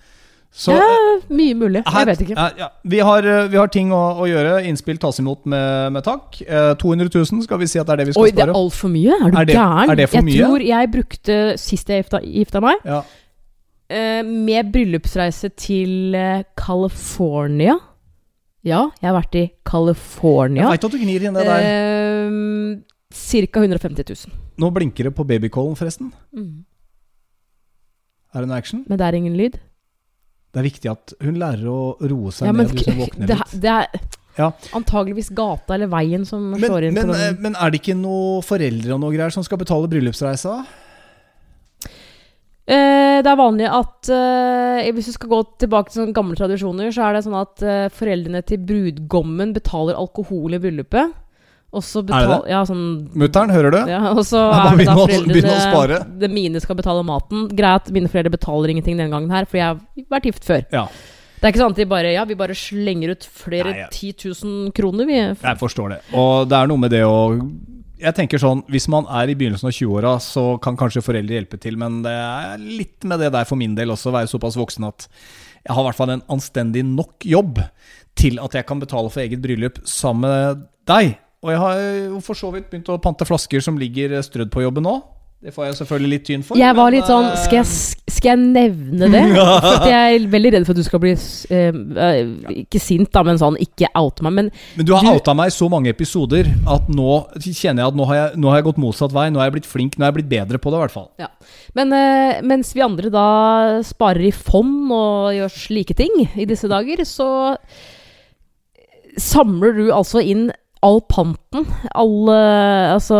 Så ja, mye mulig. her- vet ikke. Ja, ja. Vi, har, eh, vi har ting å, å gjøre. Innspill tas imot med, med takk. Eh, 200 000 skal vi si at det er det vi skal Oi, det er spare. altfor mye? Er du Er det- gæren? er det for jeg mye? tror jeg brukte, sist jeg gifta, gifta meg, Ja. eh, med bryllupsreise til eh, California. Ja, jeg har vært i California. Jeg veit at du gnir inn det der. Eh, Ca. 150 000. Nå blinker det på babycallen, forresten. Mm. Er det noe action? Men det er ingen lyd. Det er viktig at hun lærer å roe seg Ja, men ned hun våkner det, litt. det er Ja. antageligvis gata eller veien som Men, slår inn men, på eh, den. men er det ikke noen foreldre og noe greier som skal betale bryllupsreisa? Eh, det er vanlig at eh, hvis du skal gå tilbake til sånne gamle tradisjoner, så er det sånn at eh, foreldrene til brudgommen betaler alkohol i bryllupet. Og så Er det betal, Ja, sånn Mutter'n, hører du? ja, Og så er det da begynne å- spare. foreldrene Det mine skal betale maten. Greit, mine foreldre betaler ingenting denne gangen her, for jeg har vært gift før. Ja, Det er ikke sånn at de bare Ja, vi bare slenger ut flere Nei, ja. 10 000 kroner, vi. jeg forstår det. Og det er noe med det å Jeg tenker sånn, Hvis man er i begynnelsen av 20-åra, så kan kanskje foreldre hjelpe til, men det er litt med det der for min del også, å være såpass voksen at jeg har i hvert fall en anstendig nok jobb til at jeg kan betale for eget bryllup sammen med deg. Og jeg har jo for så vidt begynt å pante flasker som ligger strødd på jobben nå. Det får jeg selvfølgelig litt tyn for. Jeg var men, litt sånn eh, Skal jeg, skal jeg nevne det? For jeg er veldig redd for at du skal bli eh, Ikke sint, da, men sånn Ikke oute meg. Men Men du har Du- outa meg i så mange episoder at nå kjenner jeg at nå har jeg, nå har jeg gått motsatt vei. Nå har jeg blitt flink, nå har jeg blitt bedre på det, i hvert fall. Men uh, mens vi andre da sparer i fond og gjør slike ting i disse dager, så samler du altså inn all panten, all eh, Altså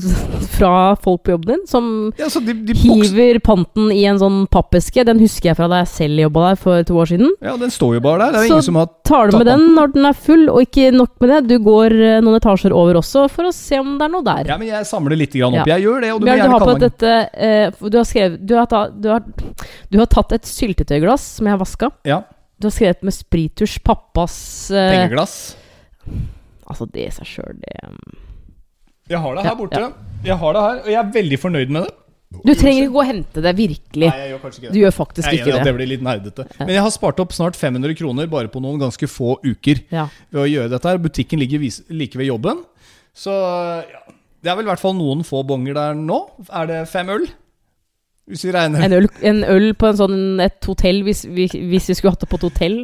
fra folk på jobben din, som Ja, de, de hiver panten i en sånn pappeske. Den husker jeg fra da jeg selv jobba der for to år siden. ja, den står jo bare der. Det er Så- ingen som har Tar du med den når den er full, og ikke nok med det, du går eh, noen etasjer over også for å se om det er noe der. Ja, men jeg samler litt grann opp. Ja. Jeg gjør det, og du må gjerne kalle meg dette eh, Du har skrevet du har, ta, du, har, du har tatt et syltetøyglass som jeg har vaska. Ja, Du har skrevet med sprittusj pappas uh, pengeglass. Altså, det i seg sjøl, det Jeg har det Ja, her borte. Jeg har det her, og jeg er veldig fornøyd med det. Du trenger ikke gå og hente det, virkelig. Nei, jeg gjør kanskje ikke det. Du gjør faktisk Jeg ikke det. det blir litt nerdete. Men jeg har spart opp snart 500 kroner bare på noen ganske få uker Ja. ved å gjøre dette her. Butikken ligger like ved jobben. Så ja, det er vel i hvert fall noen få bonger der nå. Er det fem øl? Hvis vi regner En, øl, en øl på en sånn, et hotell, hvis vi, hvis vi skulle hatt det på et hotell.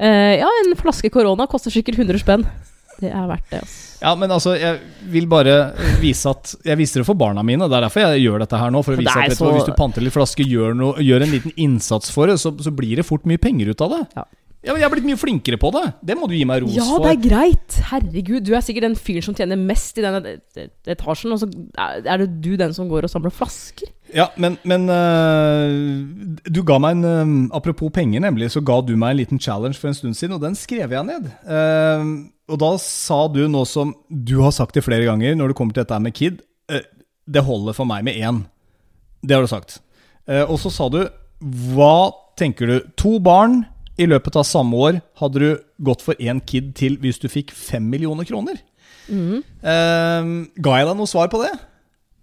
Uh, ja, en flaske korona koster sikkert 100 spenn. Det er verdt det, altså. Ja, men altså, jeg vil bare vise at Jeg viser det for barna mine. Det er derfor jeg gjør dette her nå. For å vise at vet du, hva, Hvis du panter litt flaske, gjør, noe, gjør en liten innsats for det, så, så blir det fort mye penger ut av det. Ja, men Jeg er blitt mye flinkere på det. Det må du gi meg ros for. Ja, det er greit. Herregud, du er sikkert den fyren som tjener mest i et- etasjen, og så er det du den som går og samler flasker. Ja, men, men uh, du ga meg en uh, Apropos penger, nemlig, så ga du meg en liten challenge for en stund siden, og den skrev jeg ned. Eh, og da sa du noe som du har sagt det flere ganger når det kommer til dette med kid. eh, det holder for meg med én. Det har du sagt. Eh, og så sa du Hva tenker du? To barn i løpet av samme år hadde du gått for én kid til hvis du fikk fem millioner kroner. Mm. ga jeg deg noe svar på det?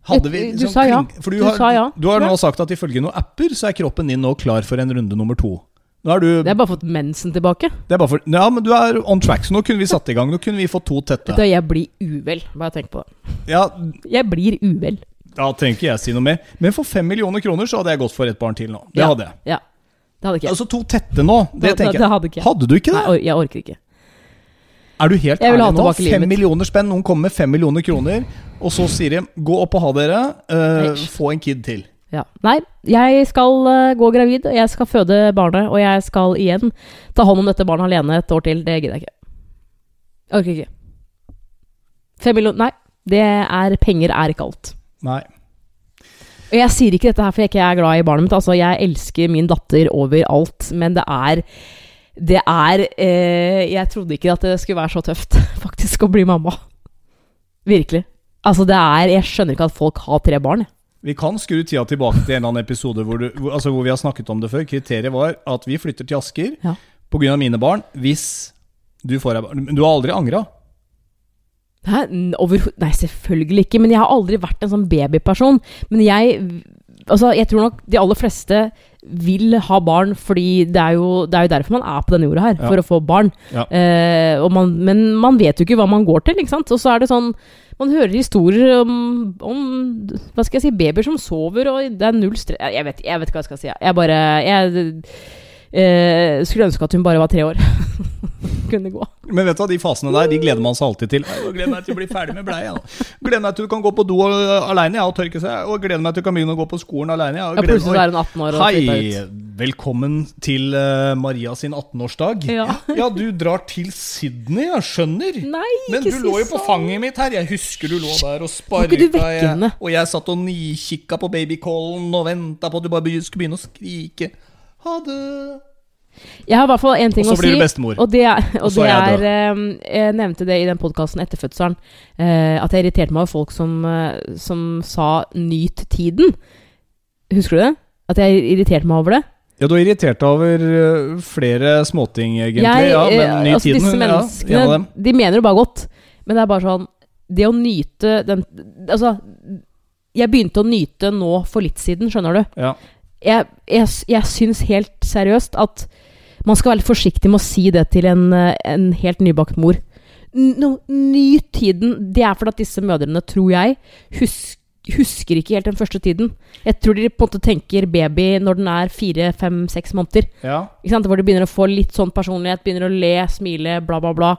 Vi Du liksom sa ja. Du, Du har, sa ja. du har nå sagt at ifølge noen apper så er kroppen din nå klar for en runde nummer to. Nå er du Det er bare fått mensen tilbake. det er bare for, Ja, men du er on track, så nå kunne vi satt i gang. Nå kunne vi fått to tette. Da jeg blir uvel. Bare tenk på det. Ja, Jeg blir uvel. Da trenger ikke jeg si noe mer. Men for fem millioner kroner så hadde jeg gått for et barn til nå. Det hadde jeg. Ja. Det hadde ikke jeg. Altså to tette nå, det da, tenker jeg. det hadde ikke jeg. Hadde du ikke det? Nei, jeg orker ikke. Er du helt Jeg vil ha ærlig nå? tilbake livet Fem mitt. millioner spenn, noen kommer med fem millioner kroner, og så sier de 'gå opp og ha dere', eh, Nei. få en kid til. Ja. Nei, jeg skal eh, gå gravid, og jeg skal føde barnet, og jeg skal igjen ta hånd om dette barnet alene et år til. Det gidder jeg ikke. Jeg orker ikke. Fem millioner Nei. Det er Penger er ikke alt. Nei. Og jeg sier ikke dette her for jeg ikke er glad i barnet mitt. Altså, jeg elsker min datter over alt, men det er Det er eh, Jeg trodde ikke at det skulle være så tøft, faktisk, å bli mamma. Virkelig. Altså, det er Jeg skjønner ikke at folk har tre barn. jeg. Vi kan skru tida tilbake til en eller annen episode hvor, du, altså hvor vi har snakket om det før. Kriteriet var at vi flytter til Asker Ja. pga. mine barn hvis du får deg barn. Du har aldri angra? Hæ? Nei, selvfølgelig ikke. Men jeg har aldri vært en sånn babyperson. Men jeg Altså, jeg tror nok de aller fleste vil ha barn, fordi det er jo, det er jo derfor man er på denne jorda her. Ja. For å få barn. Ja. Eh, og man, men man vet jo ikke hva man går til, ikke sant. Og så er det sånn Man hører historier om, om Hva skal jeg si Babyer som sover, og det er null stress Jeg vet, jeg vet ikke hva jeg skal si. Jeg bare Jeg eh, skulle ønske at hun bare var tre år. Kunne gå. Men vet du hva, de fasene der de gleder man seg alltid til. Jeg gleder meg til å bli ferdig med bleia. Gleder meg til du kan gå på do aleine ja, og tørke seg. Og gleder meg til du kan begynne å gå på skolen aleine. Ja, Ja, plutselig er hun 18 år og flytta Hei! Velkommen til uh, Maria sin 18-årsdag. Ja. du drar til Sydney, jeg skjønner. Nei, Men du si lå jo på sånn. fanget mitt her. Jeg husker du lå der og sparka. Jeg, og jeg satt og nikikka på babycallen og venta på at du bare skulle begynne å skrike. Ha det. Jeg har i hvert fall én ting Og så blir du bestemor. Og det er, og det er jeg er eh, Jeg nevnte det i den podkasten etter fødselen. eh, at jeg irriterte meg over folk som, eh, som sa 'nyt tiden'. Husker du det? At jeg irriterte meg over det. Ja, du er irritert over øh, flere småting, egentlig. Jeg, ja, eh, men ny altså tiden, disse menneskene, ja, de mener jo bare godt. Men det er bare sånn Det å nyte den Altså, jeg begynte å nyte nå for litt siden, skjønner du. Ja. Jeg, jeg, jeg syns helt seriøst at man skal være forsiktig med å si det til en, eh, en helt nybakt mor. No, Nyt tiden. Det er fordi at disse mødrene, tror jeg, hus, husker ikke helt den første tiden. Jeg tror de på en måte tenker baby når den er fire, fem, seks måneder. ja. Ikke sant? Hvor de begynner å få litt sånn personlighet, begynner å le, smile, bla, bla, bla.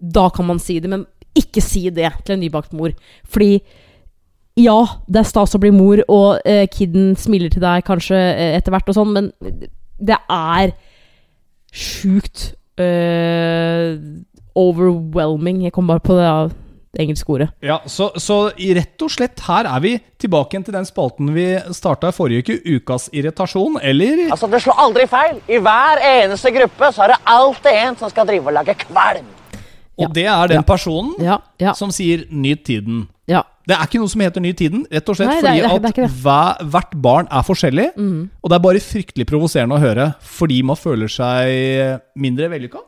Da kan man si det, men ikke si det til en nybakt mor. Fordi ja, det er stas å bli mor, og eh, kiden smiler til deg kanskje eh, etter hvert og sånn, men det er sjukt eh, overwhelming. Jeg kom bare på det, av det engelske ordet. Ja, så, så i rett og slett her er vi tilbake igjen til den spalten vi starta i forrige uke, Ukas irritasjon, eller Altså, Det slår aldri feil. I hver eneste gruppe så er det alltid en som skal drive og lage kvalm. Og Ja. det er den personen Ja, ja, som sier 'nyt tiden'. Ja. Det er ikke noe som heter 'ny tiden', rett og slett Nei, fordi det er- det er at hver, hvert barn er forskjellig. Og det er bare fryktelig provoserende å høre fordi man føler seg mindre vellykka.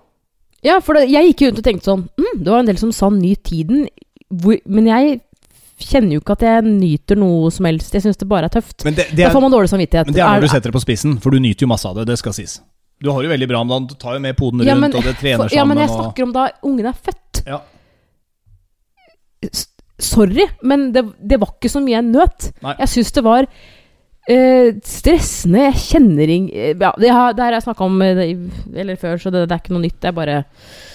Ja, for det, jeg gikk jo rundt og tenkte sånn mm, Det var en del som sa 'ny tiden', hvor, men jeg kjenner jo ikke at jeg nyter noe som helst. Jeg syns det bare er tøft. Men det, det da er, får man dårlig samvittighet. men det er når du setter det på spissen, for du nyter jo masse av det. Det skal sies. Du har det jo veldig bra, men du tar jo med poden rundt, Ja, men- og det trener for, sammen. ja, men jeg og... snakker om da ungen er født. Ja. Sorry, men det, det var ikke så mye jeg nøt. Nei. Jeg syns det var Eh, stressende Jeg kjenner ing... Ja, det har, det her har jeg snakka om eh, eller før, så det, det er ikke noe nytt. Det er bare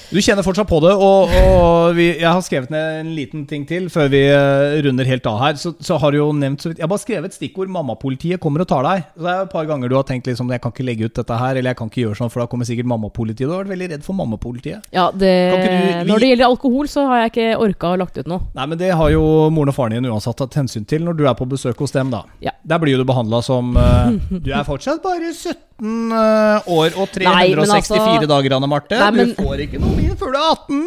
Du kjenner fortsatt på det, og, og vi, jeg har skrevet ned en liten ting til før vi eh, runder helt av her. Så, så har du jo nevnt Jeg har bare skrevet stikkord 'mammapolitiet kommer og tar deg'. Så det er et par ganger du har tenkt liksom 'jeg kan ikke legge ut dette her', eller 'jeg kan ikke gjøre sånn, for da kommer sikkert mammapolitiet'. Du har vært veldig redd for mammapolitiet. Ja, det du- Når det gjelder alkohol, så har jeg ikke orka å lagt ut noe. Nei, men det har jo moren og faren din uansett tatt hensyn til når du er på besøk hos dem, da. Ja. Der blir jo du behandla som uh, Du er fortsatt bare 17 eh, år og Nei, 364 altså- dager, Anne Marte. Nei, men- Du får ikke noe vin før du er 18.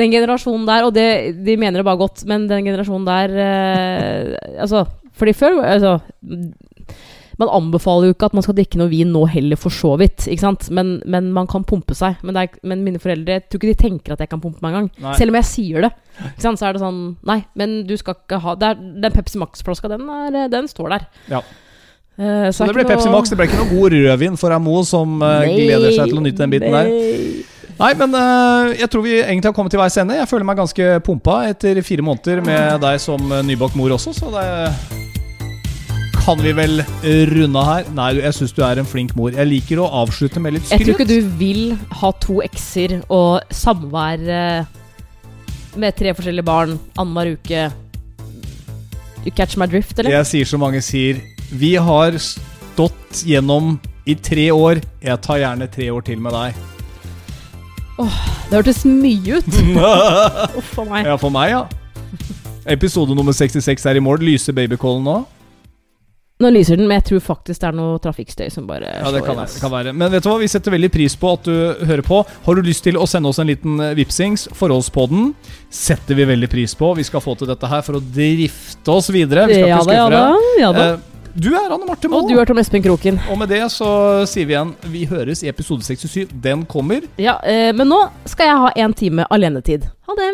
Den generasjonen der, og det, de mener det bare godt, men den generasjonen der eh, Altså, fordi før altså, Man anbefaler jo ikke at man skal drikke noe vin nå heller, for så vidt. Ikke sant? Men, men man kan pumpe seg. Men, er, men mine foreldre jeg tror ikke de tenker at jeg kan pumpe meg engang. Nei. Selv om jeg sier det. Ikke sant? Så er det sånn Nei, men du skal ikke ha er, Den Pepsi Max-flaska, den, den står der. Ja. Uh, Så så det ble Pepsi Max. Det ble ikke noe god rødvin for Amo, som uh, gleder seg til å nyte den biten der. Nei. Men uh, jeg tror vi egentlig har kommet til veis ende. Jeg føler meg ganske pumpa etter fire måneder med deg som eh, nybakt mor også, så det kan vi vel runde her. Nei, jeg syns du er en flink mor. Jeg liker å avslutte med litt Jeg tror ikke du vil ha to ekser og samvær eh, med tre forskjellige barn annenhver uke. You catch my drift, eller? Jeg sier som mange sier, vi har stått gjennom i tre år. Jeg tar gjerne tre år til med deg. Det hørtes mye ut. Uff a meg. Ja, for meg, ja. Episode nummer 66 er i mål. Lyser babycallen nå? Nå lyser den, men jeg tror faktisk det er noe trafikkstøy som bare Ja, det kan være, det kan være. Men vet du hva, vi setter veldig pris på at du hører på. Har du lyst til å sende oss en liten eh, vipsings, forholdspodden, setter vi veldig pris på. Vi skal få til dette her for å drifte oss videre. Vi skal Ja ikke da, ja da. Ja da. Eh, Du er Anne Marte Moe. Og du er Tom Espen Kroken. Og med det så sier vi igjen vi høres i episode 67. Den kommer. Ja, eh, men nå skal jeg ha en time alenetid. Ha det.